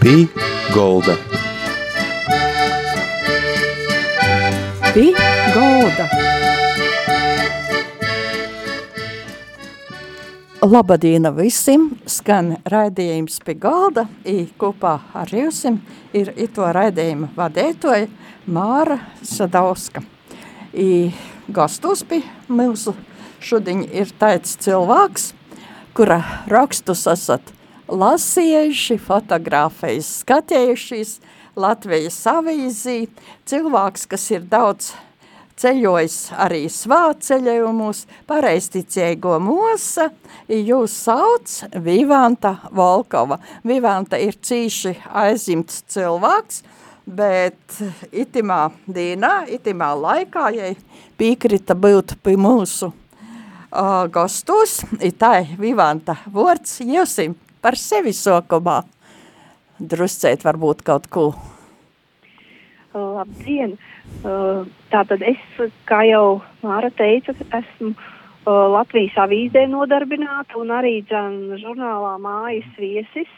Pī Golda. Pī Golda. Labadīna visiem, skan raidījums pie galda, i kopā ar jums ir ito raidījumu vadētoja Māra Sadauska. I gastos pie mūsu šodien ir tāds cilvēks, kura rakstus esat lasījuši, fotografējas skatējušies Latvijas avīzī, cilvēks, kas ir daudz ceļojis arī svāceļojumus, pareisticēgo mosa, jūs sauc Vivanta Volkova. Vivanta ir cīši aizimts cilvēks, bet itimā dīnā, itimā laikā, ja piekrita būt pie mūsu uh, gastos, itai Vivanta vords jūsim par sevi sokumā. Druscēt varbūt kaut ko. Labdien! Tātad es, kā jau Māra teica, esmu Latvijas avīzē nodarbināta un arī džan žurnālā mājas viesis.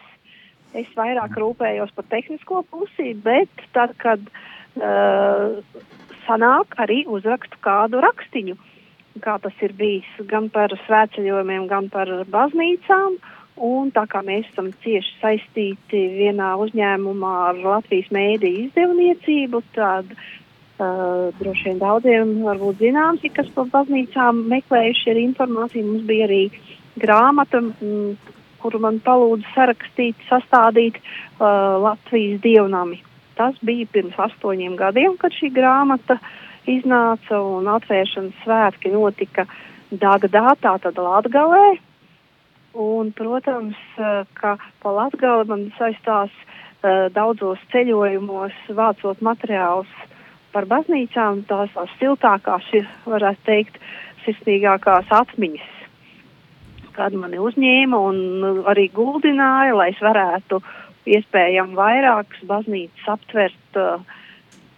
Es vairāk rūpējos par tehnisko pusi, bet tad, kad uh, sanāk, arī uzrakstu kādu rakstiņu, kā tas ir bijis gan par svētceļojumiem, gan par baznīcām. Uh, Un tā kā mēs esam cieši saistīti vienā uzņēmumā ar Latvijas mēdīju izdevniecību, tad uh, droši vien daudziem varbūt zināms, kas par baznīcām meklējuši ir informācija. Mums bija arī grāmata, m, kuru man palūdza sarakstīt, sastādīt uh, Latvijas dievnami. Tas bija pirms astoņiem gadiem, kad šī grāmata iznāca un atvēršanas svētki notika Dāgadā, tātad Latgalē, Un, protams, ka pa Latgali man saistās daudzos ceļojumos, vācot materiālus par baznīcām, tās tās siltākās, varētu teikt, sirsnīgākās atmiņas, kad mani uzņēma un arī guldināja, lai es varētu iespējami vairākas baznīcas aptvert,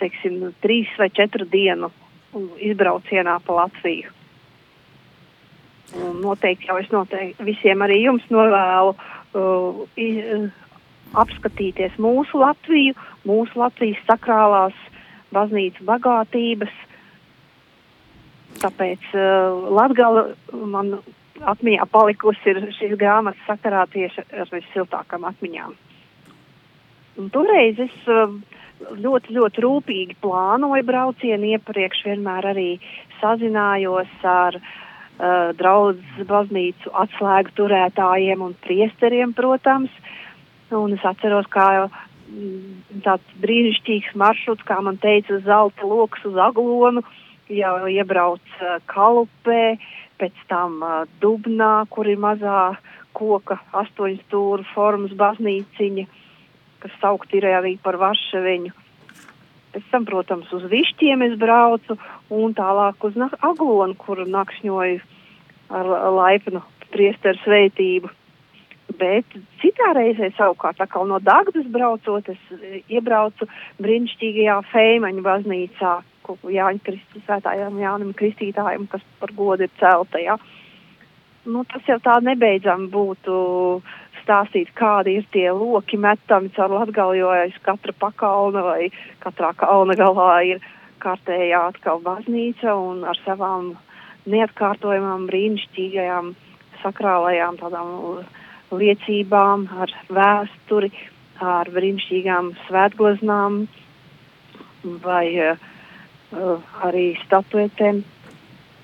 teiksim, trīs vai četru dienu izbraucienā pa Latviju. Un noteikti jau es noteikti visiem arī jums novēlu uh, iz, uh, apskatīties mūsu Latviju, mūsu Latvijas sakrālās baznīcas bagātības. Tāpēc uh, Latgala man atmiņā palikusi ir šīs grāmatas sakarā tieši ar vissiltākām atmiņām. Un toreiz es uh, ļoti, ļoti rūpīgi plānoju braucienu iepriekš, vienmēr arī sazinājos ar uh, uh, draudzes baznīcu atslēgu turētājiem un priesteriem, protams. Un es atceros, kā mm, tāds brīnišķīgs maršruts, kā man teica, zelta lokus uz aglonu, jau iebrauc uh, kalupē, pēc tam uh, dubnā, kur ir mazā koka astoņu stūru formas baznīciņa, kas saukt ir arī par Varšaviņu. Pēc tam, protams, uz višķiem es braucu un tālāk uz Aglonu, kur nakšņoju ar laipnu priesteru sveitību. Bet citā reizē savukārt no Dagdas braucot, es e, iebraucu brīnišķīgajā Feimaņu baznīcā, Jāņa Kristus, svētājām Jānam Kristītājam, kas par godu ir celta, ja. Nu, tas jau tā nebeidzam būtu stāstīt, kādi ir tie loki metami caur Latgali, jo aiz katra pakalna vai katrā kalna galā ir kārtējā atkal baznīca un ar savām neatkārtojamām brīnišķīgajām sakrālajām tādām liecībām, ar vēsturi, ar brīnišķīgām svētgoznām vai uh, arī statuetēm.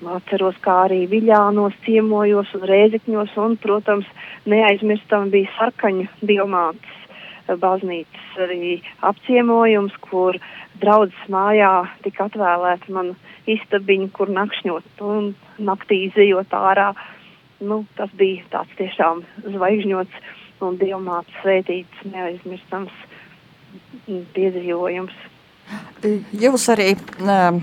Atceros, kā arī Viļānos ciemojos un Rēzekņos, un, protams, neaizmirstam bija sarkaņu diamāts baznīcas arī apciemojums, kur draudzes mājā tika atvēlēta man istabiņa, kur nakšņot un naktī izejot ārā. Nu, tas bija tāds tiešām zvaigžņots un diamāts svētīts, neaizmirstams piedzīvojums. Jūs arī um,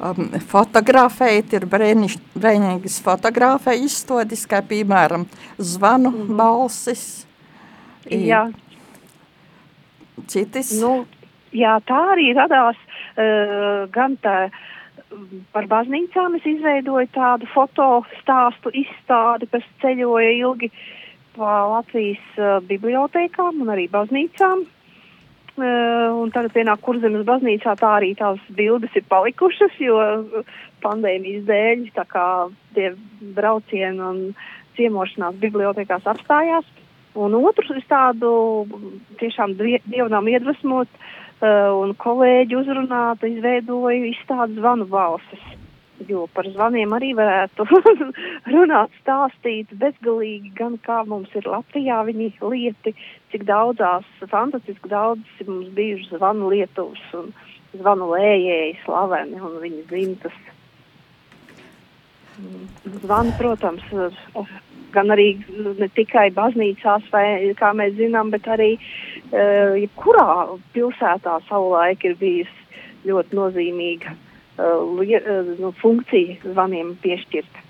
um, fotografējat, ir brēnīgas fotografē izstodis, kā piemēram zvanu mm -hmm. balsis. Jā. Citis? Nu, jā, tā arī radās uh, gan tā par baznīcām es izveidoju tādu fotostāstu izstādi, kas ceļoja ilgi Latvijas uh, bibliotekām un arī baznīcām. Uh, un tagad vienā kurzemes baznīcā tā arī tās bildes ir palikušas, jo pandēmijas dēļ tā kā tie braucieni un ciemošanās bibliotekās apstājās. Un otrs es tādu tiešām dievnām iedvesmot uh, un kolēģi uzrunātu, izveidoju izstādi zvanu balsis jo par zvaniem arī varētu runāt, stāstīt bezgalīgi, gan kā mums ir Latvijā viņi lieti, cik daudzās, fantastiski daudz ir mums bijuši zvanu lietuvas un zvanu lējēji slaveni un viņa dzimtas. Zvani, protams, gan arī ne tikai baznīcās, vai kā mēs zinām, bet arī uh, jebkurā pilsētā savulaik ir bijusi ļoti nozīmīga nu, funkcija zvaniem piešķirta,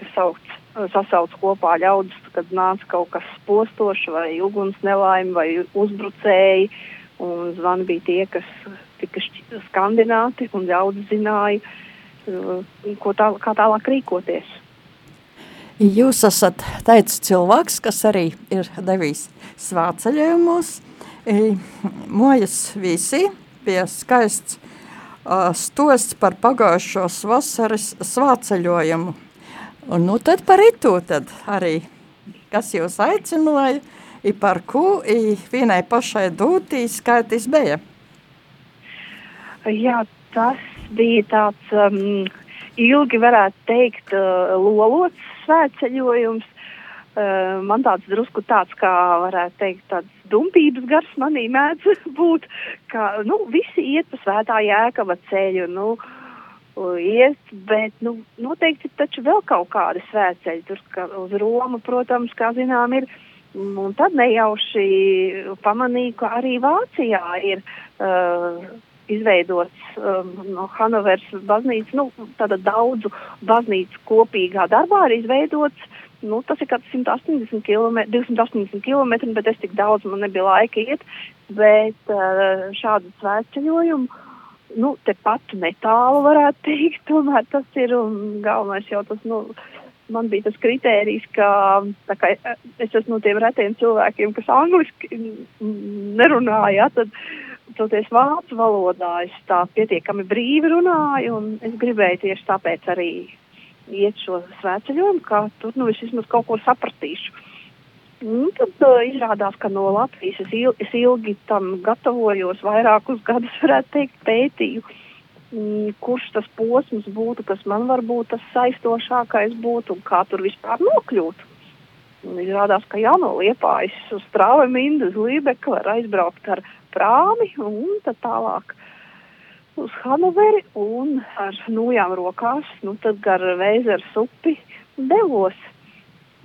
kas sauc, uh, sasauc kopā ļaudis, kad nāca kaut kas spostošs vai uguns nelaime vai uzbrucēji, un zvani bija tie, kas tika skandināti un ļaudis zināja, ko tā, kā tālāk rīkoties. Jūs esat teicis cilvēks, kas arī ir devis svāceļojumus. Mojas visi pie skaists stosts par pagājušos vasaras svāceļojumu. Un nu tad par itu tad arī, kas jūs aicināja, i par ko i vienai pašai dūtī skaitis bija? Jā, tas bija tāds um, ilgi varētu teikt uh, lolots svētceļojums. Uh, man tāds drusku tāds, kā varētu teikt, tāds dumpības gars manī mēdz būt, ka, nu, visi iet pa svētā jēkava ceļu, nu, iet, bet, nu, noteikti taču vēl kaut kādi svētceļi, tur, ka uz Romu, protams, kā zinām, ir, un tad nejauši pamanīju, ka arī Vācijā ir uh, izveidots um, no Hanovers baznīcas, nu, tāda daudzu baznīcu kopīgā darbā ir izveidots nu, tas ir kāds 180 km, 280 km, bet es tik daudz man nebija laika iet. Bet uh, šādu svētceļojumu, nu, tepat netālu varētu teikt, tomēr tas ir un galvenais jau tas, nu, man bija tas kritērijs, ka kā es esmu no tiem retiem cilvēkiem, kas angliski nerunāja, tad toties vācu valodā es tā pietiekami brīvi runāju un es gribēju tieši tāpēc arī iet šo svētceļojumu, ka tur nu es vismaz kaut ko sapratīšu. Un tad uh, izrādās, ka no Latvijas es, il, es ilgi tam gatavojos, vairākus gadus, varētu teikt, pētīju, mm, kurš tas posms būtu, kas man varbūt tas saistošākais būtu un kā tur vispār nokļūt. Un izrādās, ka jā, no Liepājas uz Strāvemindu, uz Lībeku var aizbraukt ar prāmi un tad tālāk uz Hanoveri un ar nojām rokās, nu tad gar Vēzers upi devos.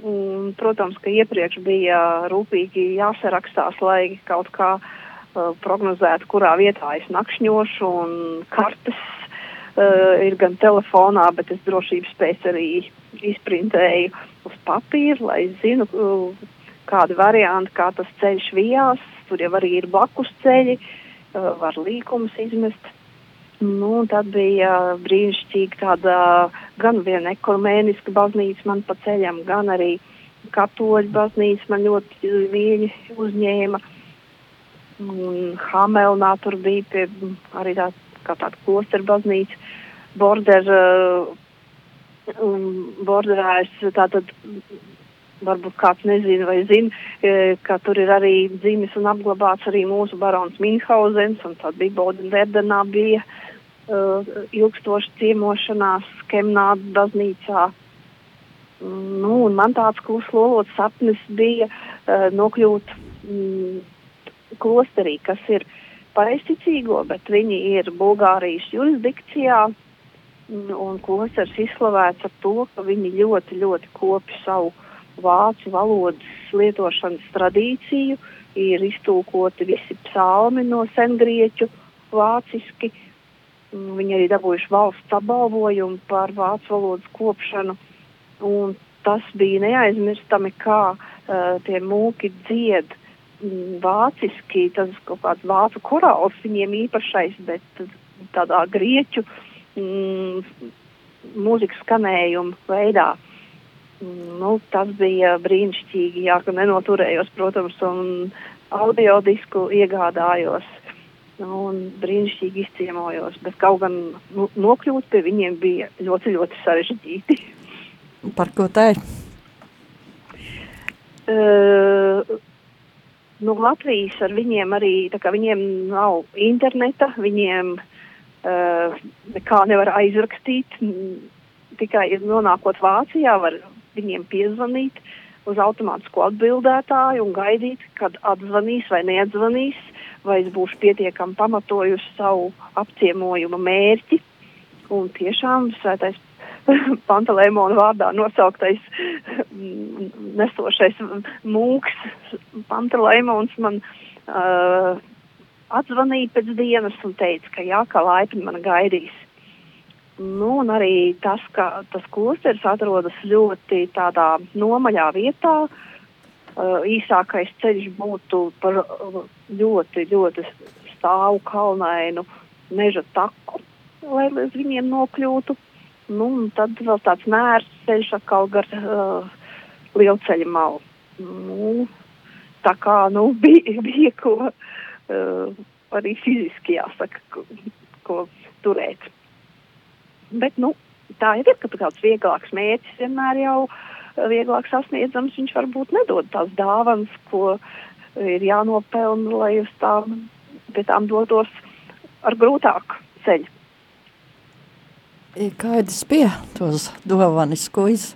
Un, protams, ka iepriekš bija rūpīgi jāsarakstās, lai kaut kā uh, prognozētu, kurā vietā es nakšņošu, un kartes uh, ir gan telefonā, bet es drošības pēc arī izprintēju uz papīra, lai zinu, uh, kādi varianti, kā tas ceļš vijās. Tur jau arī ir blakus ceļi, var līkumus izmest. Nu, tad bija brīnišķīga tāda gan viena ekumēniska baznīca man pa ceļam, gan arī katoļu baznīca man ļoti mīļi uzņēma. Un Hamelnā tur bija pie, arī tā, kā tāda klosteru baznīca. Border, um, borderājs tātad varbūt kāds nezina vai zina, ka tur ir arī dzimis un apglabāts arī mūsu barons Minhausens, un tad bija Bodenverdenā bija uh, uh, ilgstoša ciemošanās Kemnāda baznīcā. Nu, un man tāds kluslolots sapnis bija uh, nokļūt mm, klosterī, kas ir pareizticīgo, bet viņi ir Bulgārijas jurisdikcijā. Un klosters izslavēts ar to, ka viņi ļoti, ļoti kopi savu vācu valodas lietošanas tradīciju, ir iztūkoti visi psalmi no sengrieķu vāciski, uh, Viņi arī dabūjuši valsts apbalvojumu par vācu valodas kopšanu. Un tas bija neaizmirstami, kā uh, tie mūki dzied mm, vāciski. Tas kaut kāds vācu korāls viņiem īpašais, bet tādā grieķu mm, mūzikas skanējuma veidā. Nu, tas bija brīnišķīgi, jā, ka nenoturējos, protams, un audio disku iegādājos. Nu, un brīnišķīgi izciemojos, bet kaut gan nu, nokļūt pie viņiem bija ļoti, ļoti sarežģīti. Par ko tā ir? Uh, nu, Latvijas ar viņiem arī, tā kā viņiem nav interneta, viņiem uh, nekā nevar aizrakstīt, tikai nonākot Vācijā var viņiem piezvanīt uz automātisko atbildētāju un gaidīt, kad atzvanīs vai neatzvanīs, vai es būšu pietiekami pamatojusi savu apciemojuma mērķi. Un tiešām svētais Pantelēmona vārdā nosauktais nesošais mūks Pantelēmons man uh, atzvanīja pēc dienas un teica, ka jā, ka laipni man gaidīs. Nu, un arī tas, ka tas klosteris atrodas ļoti tādā nomaļā vietā, uh, īsākais ceļš būtu par ļoti, ļoti stāvu kalnainu meža taku, lai līdz viņiem nokļūtu. Nu, tad vēl tāds mērs ceļš atkal gar uh, lielceļa malu. Nu, tā kā, nu, bija, bija ko uh, arī fiziski jāsaka, ko, ko turēt. Bet, nu, tā jau ir, ka kāds vieglāks mērķis vienmēr jau vieglāk sasniedzams, viņš varbūt nedod tās dāvanas, ko ir jānopelna, lai uz tām, pie tām dotos ar grūtāku ceļu. Kādas bija tos dāvanas, ko, iz,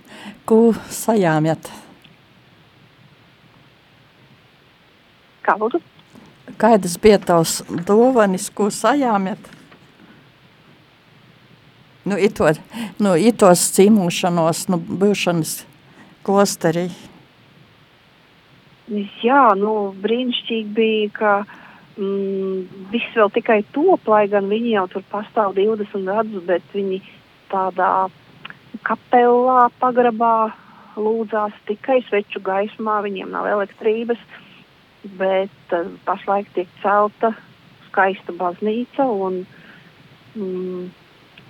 ko sajāmjat? Kā lūdzu? Kādas bija tavs dāvanas, ko sajāmjat? Nu, ito, nu, itos cīmūšanos, nu, būšanas klosterī. Jā, nu, brīnišķīgi bija, ka mm, viss vēl tikai top, lai gan viņi jau tur pastāv 20 gadus, bet viņi tādā kapelā pagrabā lūdzās tikai sveču gaismā, viņiem nav elektrības, bet uh, pašlaik tiek celta skaista baznīca un mm,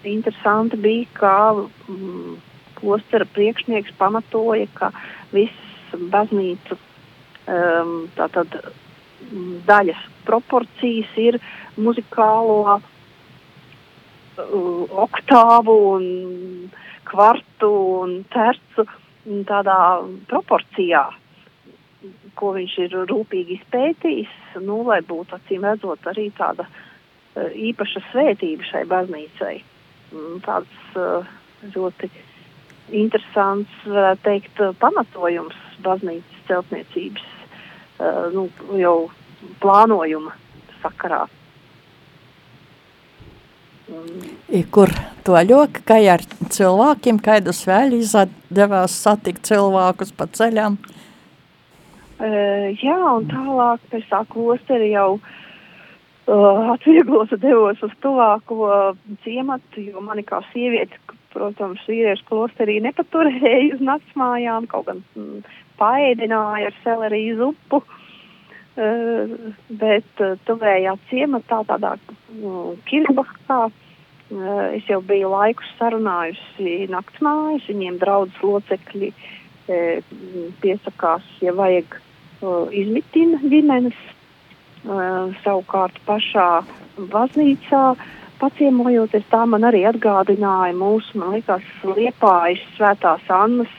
interesanti bija, kā mm, klostera priekšnieks pamatoja, ka viss baznīcu um, tātad mm, daļas proporcijas ir muzikālo uh, oktāvu un kvartu un tercu tādā proporcijā, ko viņš ir rūpīgi izpētījis, nu, lai būtu acīm redzot arī tāda uh, īpaša svētība šai baznīcai. Mm, tāds uh, ļoti interesants, varētu teikt, pamatojums baznīcas celtniecības uh, nu, jau plānojuma sakarā. I, kur to ļoti, kā ar cilvēkiem, kādus vēl izdevās satikt cilvēkus pa ceļām? Uh, jā, un tālāk pēc tā klosteri jau uh, uh, atvieglos un devos uz tuvāko uh, ciematu, jo mani kā sievieti, protams, vīriešu klosterī nepaturēja uz naktsmājām, kaut gan mm, paēdināja ar seleriju zupu, uh, bet uh, tuvējā ciematā tādā uh, Kirkbahā uh, es jau biju laikus sarunājusi naktsmājas, viņiem draudzes locekļi uh, piesakās, ja vajag uh, izmitina ģimenes savukārt pašā baznīcā paciemojoties, tā man arī atgādināja mūsu, man liekas, Liepājas svētās Annas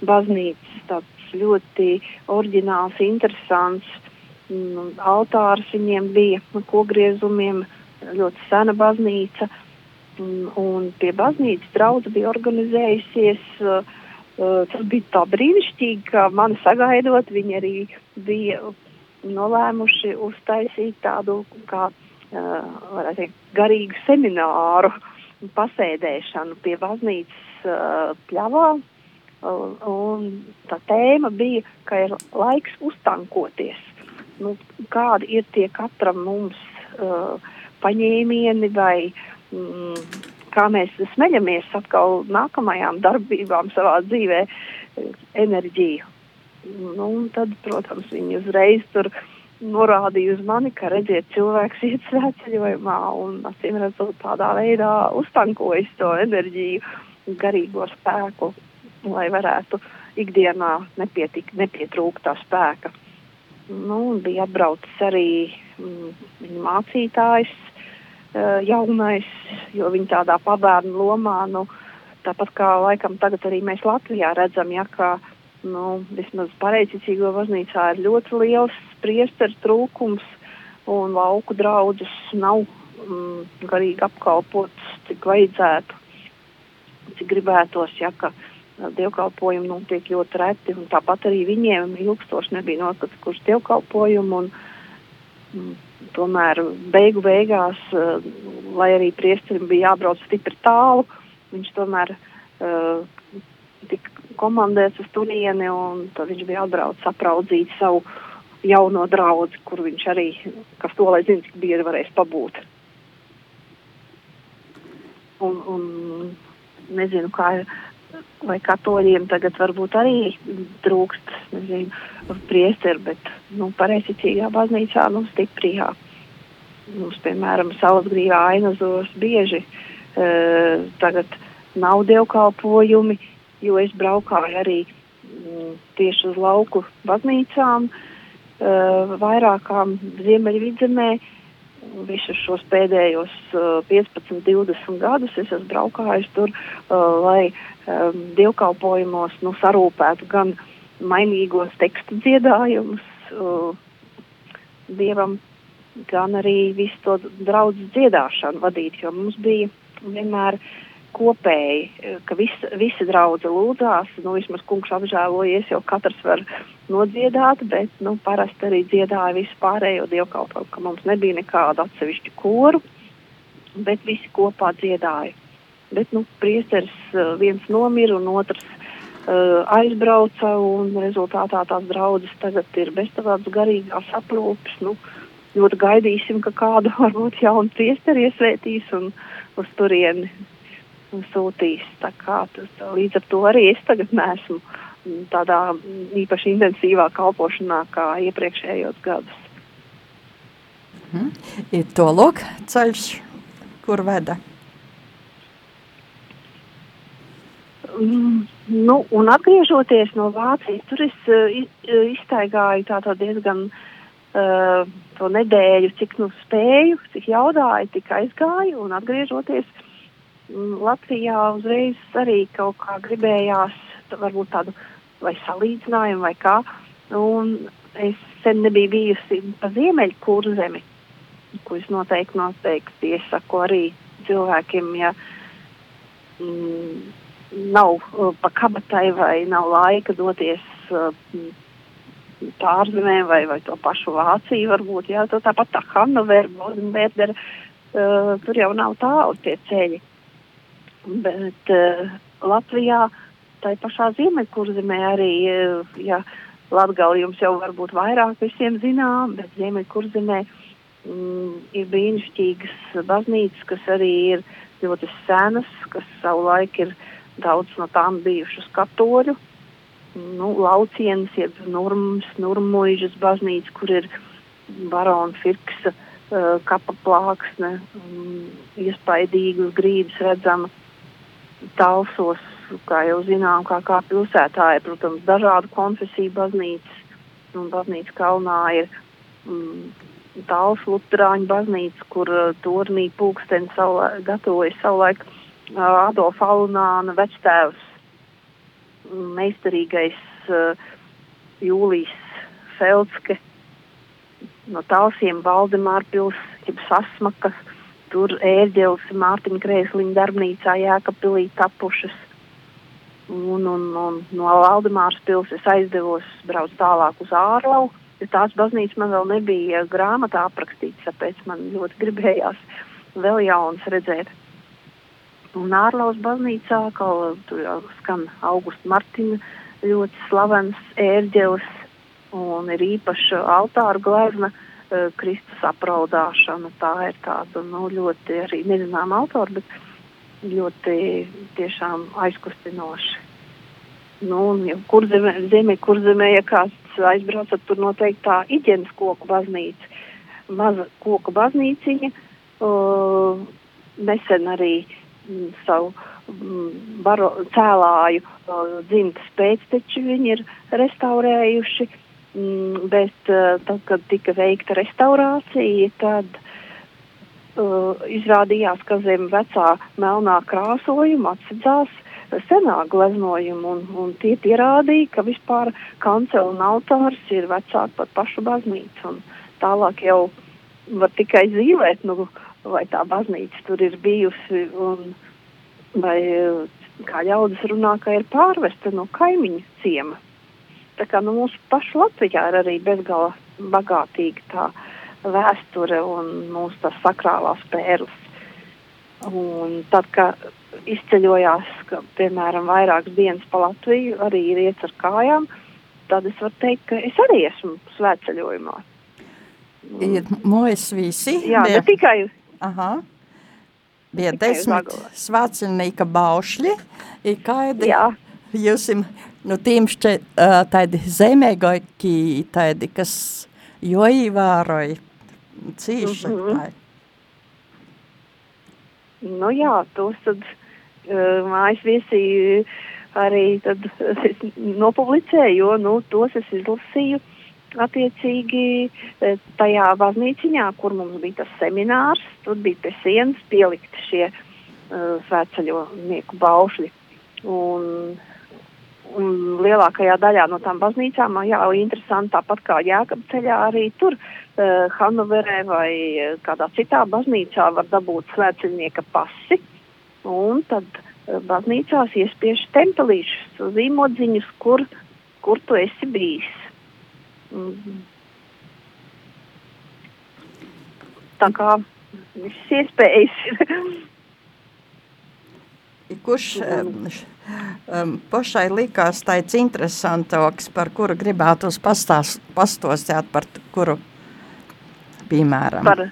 baznīcas, tāds ļoti oriģināls, interesants mm, altārs viņiem bija, kogriezumiem, ļoti sena baznīca, mm, un pie baznīcas draudze bija organizējusies, uh, tas bija tā brīnišķīgi, ka mani sagaidot, viņi arī bija nolēmuši uztaisīt tādu kā, uh, teikt, garīgu semināru pasēdēšanu pie baznīcas uh, pļavā. Uh, un tā tēma bija, ka ir laiks uztankoties. Nu, kādi ir tie katram mums uh, paņēmieni vai mm, kā mēs smeļamies atkal nākamajām darbībām savā dzīvē enerģiju Nu, tad, protams, viņi uzreiz tur norādīja uz mani, ka redziet, cilvēks iet svētceļojumā un, acīm redzot, tādā veidā uztankojas to enerģiju, garīgo spēku lai varētu ikdienā nepietik, nepietrūkt tā spēka. Nu, bija atbraucis arī mm, mācītājs, uh, jaunais, jo viņa tādā pabērnu lomā, nu, tāpat kā laikam tagad arī mēs Latvijā redzam, ja, ka nu, vismaz pareizticīgo baznīcā ir ļoti liels priesteru trūkums un lauku draudzes nav mm, garīgi apkalpotas, cik vajadzētu, cik gribētos, ja, ka dievkalpojumi notiek ļoti reti, un tāpat arī viņiem ilgstoši nebija notikuši dievkalpojumi, un mm, tomēr beigu beigās, uh, lai arī priesterim bija jābrauc stipri tālu, viņš tomēr uh, tika komandēts uz turieni, un tad viņš bija atbraucis apraudzīt savu jauno draugu, kur viņš arī, kas to lai zina, cik bieži varēs pabūt. Un, un nezinu, kā ir vai katoļiem tagad varbūt arī trūkst, nezinu, priesteri, bet, nu, pareizicīgā baznīcā, nu, stiprijā. Mums, piemēram, salasgrīvā ainazos bieži uh, tagad nav dievkalpojumi, jo es braukāju arī mm, tieši uz lauku baznīcām, uh, vairākām Ziemeļvidzemē, visus šos pēdējos uh, 15, 20 gadus es esmu braukājis tur, uh, lai um, dievkalpojumos nu, sarūpētu gan mainīgos tekstu dziedājumus uh, dievam, gan arī visu to draudz dziedāšanu vadīt, jo mums bija vienmēr kopēji, ka vis, visi draudze lūdzās, nu vismaz kungs apžēlojies, jo katrs var nodziedāt, bet, nu, parasti arī dziedāja visu pārējo dievkalpojumu, ka mums nebija nekāda atsevišķa koru, bet visi kopā dziedāja bet nu, priesteris uh, viens nomira un otrs uh, aizbrauca, un rezultātā tās draudzes tagad ir bez tādas garīgās aprūpes. Nu, ļoti gaidīsim, ka kādu varbūt jaunu priesteri iesvētīs un uz turieni sūtīs. Tas, līdz ar to arī es tagad neesmu tādā īpaši intensīvā kalpošanā kā iepriekšējos gadus. Hmm. Ir to lūk ceļš, kur veda Mm, nu, un atgriežoties no Vācijas, tur es uh, iztaigāju tādu diezgan uh, to nedēļu, cik nu spēju, cik jaudāju, tik aizgāju, un atgriežoties um, Latvijā uzreiz arī kaut kā gribējās, varbūt tādu vai salīdzinājumu vai kā, un es sen nebiju bijusi pa ziemeļu kurzemi, ko es noteikti, noteikti iesaku arī cilvēkiem, ja mm, nav uh, pa kabatai vai nav laika doties uh, pārzemē vai, vai to pašu Vāciju varbūt, jā, to tāpat tā Hannovera, Bodenberger, uh, tur jau nav tālu tie ceļi. Bet uh, Latvijā, tai pašā Ziemeļkurzemē arī, uh, ja Latgali jums jau varbūt vairāk visiem zinām, bet Ziemeļkurzemē mm, ir brīnišķīgas baznīcas, kas arī ir ļoti senas, kas savulaik ir uh, Daudz no tām bijušas katoļu, nu, laucienas, jeb nurmas, nurmuižas baznīca, kur ir barona Firksa uh, kapa plāksne, um, iespaidīgas grīdas redzama talsos, kā jau zinām, kā, kā pilsētā ir, protams, dažādu konfesiju baznīcas, un baznīca kalnā ir um, tāls luterāņu baznīca, kur uh, tornī pulksteni savulaik, gatavojas savulaik Adolfa Alunāna vectēvs, meistarīgais uh, Jūlijs Feldske no Talsiem, Valdemāra pils, jeb Sasmakas, tur ērģeles Mārtiņa Krēsliņa darbnīcā Jēkapilī tapušas. Un, un, un no Valdemāras pils es aizdevos brauc tālāk uz Ārlau, jo tās baznīcas man vēl nebija grāmatā aprakstīts, tāpēc man ļoti gribējās vēl jaunas redzēt. Un Ārlaus baznīcā, kā tur jau skan Augusta Martina, ļoti slavens ērģelis un ir īpaša altāra glezna uh, Kristus apraudāšana. Tā ir tāda, nu, ļoti arī nezināma autora, bet ļoti tiešām aizkustinoši. Nu, ja kurzemē, zemē, kurzemē, ja kāds aizbraucat, tur noteikti tā iģenes koku baznīca, maza koku baznīciņa, uh, nesen arī uh, savu mm, baro, cēlāju uh, dzimtas pēcteči viņi ir restaurējuši, mm, bet uh, tad, kad tika veikta restaurācija, tad uh, izrādījās, ka zem vecā melnā krāsojuma atsedzās senā gleznojuma, un, un tie pierādīja, ka vispār kancela un altārs ir vecāki par pašu baznīcu, un tālāk jau var tikai zīmēt, nu, vai tā baznīca tur ir bijusi, un vai, kā ļaudis runā, ka ir pārvesta no kaimiņu ciema. Tā kā nu, mūsu pašu Latvijā ir arī bezgala bagātīga tā vēsture un mūsu tās sakrālās pērles. Un tad, kad izceļojās, ka, piemēram, vairākas dienas pa Latviju arī ir iet ar kājām, tad es varu teikt, ka es arī esmu svētceļojumā. Ir mojas visi. Jā, ne tikai. aha, bija tikai desmit svētceļnieka baušļi, ir kādi Jā, jūs, nu, tīm šķiet, uh, tādi zemēgāki, tādi, kas jo īvēroja cīši. Mm -hmm. nu jā, tos tad uh, mājas viesi arī tad es nopublicēju, jo, nu, tos es izlasīju attiecīgi tajā baznīciņā, kur mums bija tas seminārs, tur bija pie sienas pielikti šie uh, svētceļonieku baušļi. Un, un lielākajā daļā no tām baznīcām, jā, interesanti tāpat kā Jēkab ceļā arī tur uh, Hanoverē vai uh, kādā citā baznīcā var dabūt svētceļnieka pasi. Un tad uh, baznīcās iespiež tempelīšus, zīmodziņus, kur, kur tu esi bijis. Mhm. Tā kā viss iespējas ir. Kurš um, pašai likās tāds interesantāks, par kuru gribētu pastās, pastostāt, par kuru, piemēram? par,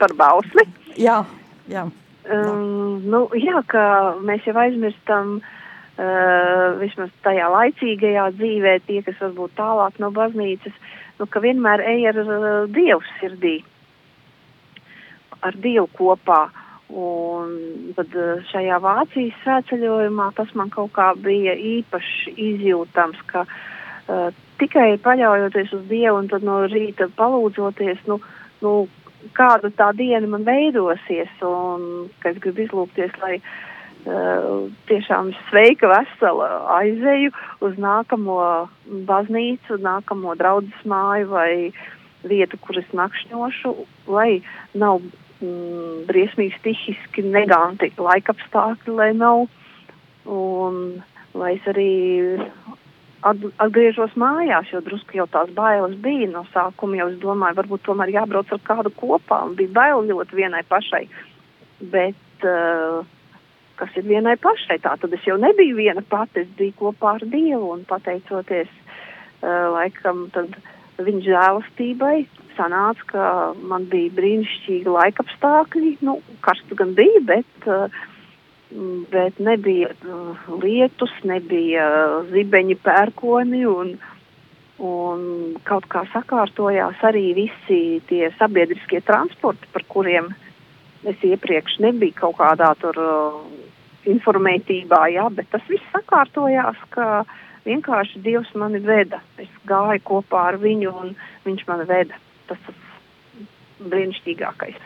par bausli. Jā, jā. Um, nu, jā, ka mēs jau aizmirstam uh, vismaz tajā laicīgajā dzīvē, tie, kas varbūt tālāk no baznīcas, nu, ka vienmēr ej ar uh, Dievu sirdī, ar Dievu kopā. Un tad uh, šajā Vācijas svētceļojumā tas man kaut kā bija īpaši izjūtams, ka uh, tikai paļaujoties uz Dievu un tad no rīta palūdzoties, nu, nu, kāda tā diena man veidosies un ka es gribu izlūgties, lai uh, tiešām sveika, vesela aizeju uz nākamo baznīcu, nākamo draudzes māju vai vietu, kur es nakšņošu, lai nav mm, briesmīgi stihiski neganti laikapstākļi, lai nav. Un lai es arī at, atgriežos mājās, jo drusku jau tās bailes bija no sākuma, jau es domāju, varbūt tomēr jābrauc ar kādu kopā, bija bail ļoti vienai pašai, bet uh, kas ir vienai pašai, tā tad es jau nebiju viena pati, es biju kopā ar Dievu, un pateicoties uh, laikam tad viņa žēlastībai, sanāca, ka man bija brīnišķīgi laikapstākļi, nu, karsts gan bija, bet uh, bet nebija uh, lietus, nebija uh, zibeņi pērkoni un, un kaut kā sakārtojās arī visi tie sabiedriskie transporti, par kuriem es iepriekš nebiju kaut kādā tur uh, informētībā, jā, bet tas viss sakārtojās, ka vienkārši Dievs mani veda. Es gāju kopā ar viņu un viņš mani veda. Tas tas brīnišķīgākais.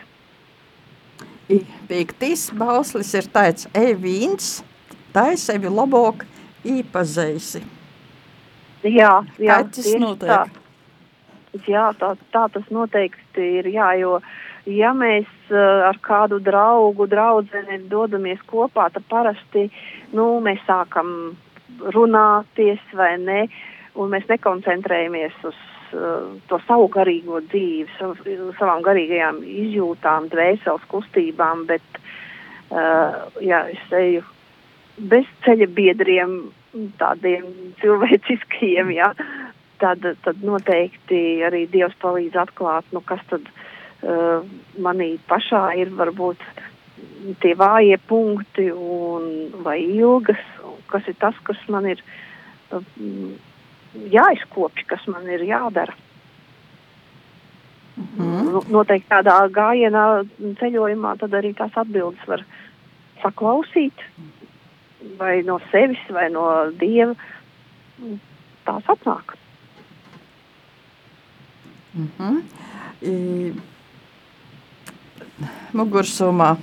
I Piektis bauslis ir tāds, ej vīns, tā es sevi labāk īpazeisi. Jā, jā, Kā tas notiek? Tā. Jā, tā, tā tas noteikti ir. Jā, jo, ja mēs uh, ar kādu draugu, draudzeni dodamies kopā, tad parasti nu, mēs sākam runāties vai ne, un mēs nekoncentrējamies uz uh, to savu garīgo dzīvi, sav, savām garīgajām izjūtām, dvēseles kustībām, bet uh, jā, es eju bez ceļa biedriem, tādiem cilvēciskiem, jā, tad, tad noteikti arī Dievs palīdz atklāt, nu, kas tad uh, manī pašā ir varbūt tie vājie punkti un vai ilgas, kas ir tas, kas man ir uh, jāizkopj, kas man ir jādara. Mhm. Nu, Noteikti tādā gājienā ceļojumā tad arī tās atbildes var saklausīt vai no sevis, vai no dieva, tās atnāk. Mm -hmm. I, mugursumā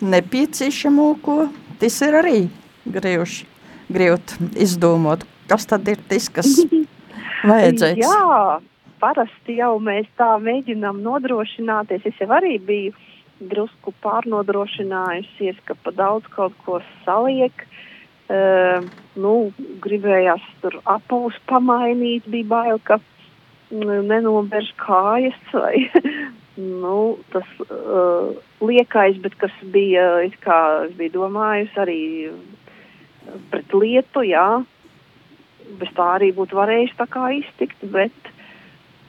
nepieciešamo, ko tas ir arī griežs, griežt izdomot, kas tad ir tas, kas vajadzēs. Jā, parasti jau mēs tā mēģinām nodrošināties. Es jau arī biju drusku pārnodrošinājusies, ka pa daudz kaut ko saliek. Uh, nu, gribējās tur apavus pamainīt, bija bail, ka mm, nenobērš kājas vai nu, tas uh, liekais, bet kas bija, kā es biju domājusi arī pret lietu, jā, bez tā arī būtu varējuši tā kā iztikt, bet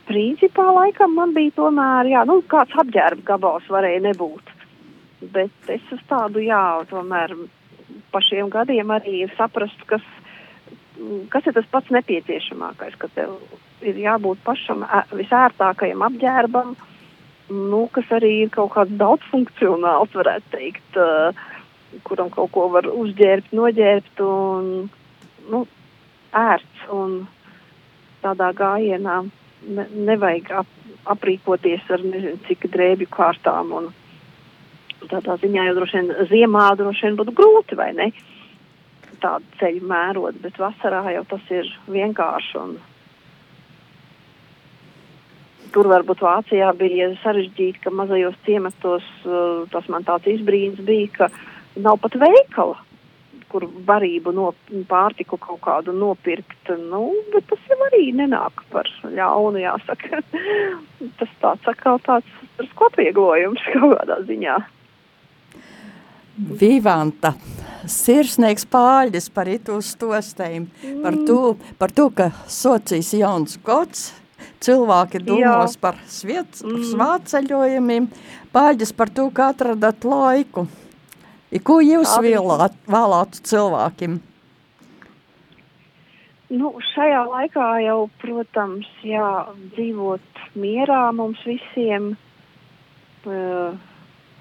principā laikam man bija tomēr, jā, nu, kāds apģērba gabals varēja nebūt. Bet es uz tādu, jā, tomēr pa šiem gadiem arī saprast, kas, kas ir tas pats nepieciešamākais, ka tev ir jābūt pašam visērtākajam apģērbam, nu, kas arī ir kaut kāds daudzfunkcionāls, varētu teikt, uh, kuram kaut ko var uzģērbt, noģērbt un, nu, ērts un tādā gājienā ne, nevajag ap, aprīkoties ar nezinu cik drēbju kārtām. Un, tādā ziņā jau droši vien ziemā droši vien būtu grūti, vai ne? Tādu ceļu mērot, bet vasarā jau tas ir vienkārši. Un, tur varbūt Vācijā bija sarežģīti, ka mazajos ciematos uh, tas man tāds izbrīns bija, ka nav pat veikala kur varību no pārtiku kaut kādu nopirkt, nu, bet tas jau arī nenāk par ļaunu, jāsaka. tas tāds atkal tāds skotvieglojums kaut kādā ziņā. Vivanta, sirsnīgs pāļģis par itu stostēm, mm. par, to, par to, ka socijas jauns gods, cilvēki domos Jā. par sviet, mm. svāceļojumiem, pāļģis par to, ka atradat laiku. I ko jūs vēlāt, vēlātu cilvēkiem? Nu, šajā laikā jau, protams, jā, dzīvot mierā mums visiem, uh,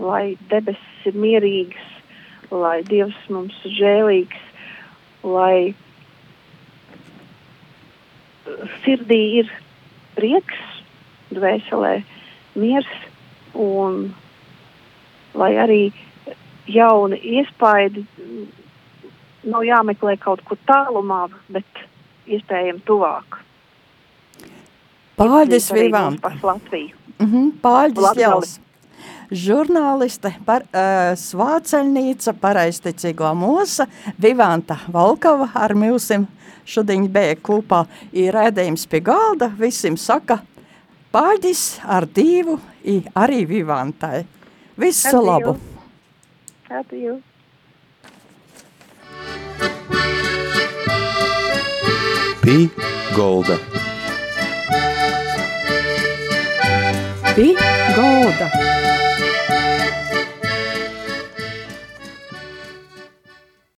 lai debesis ir mierīgs, lai Dievs mums ir žēlīgs, lai sirdī ir prieks, dvēselē miers un lai arī jauni iespaidi. Nav jāmeklē kaut kur tālumā, bet iespējami tuvāk. Pāļģis Vivām. Mm -hmm, Pāļģis Jāls. Žurnāliste, par, uh, svāceļnīca, paraisticīgo mūsa, Vivanta Valkava ar mūsim šodien bija kopā ir rēdējums pie galda, visiem saka, Pāļģis ar divu, arī Vivantai. Visu ar labu! Divu. How do you? Pī Golda. Pī Golda.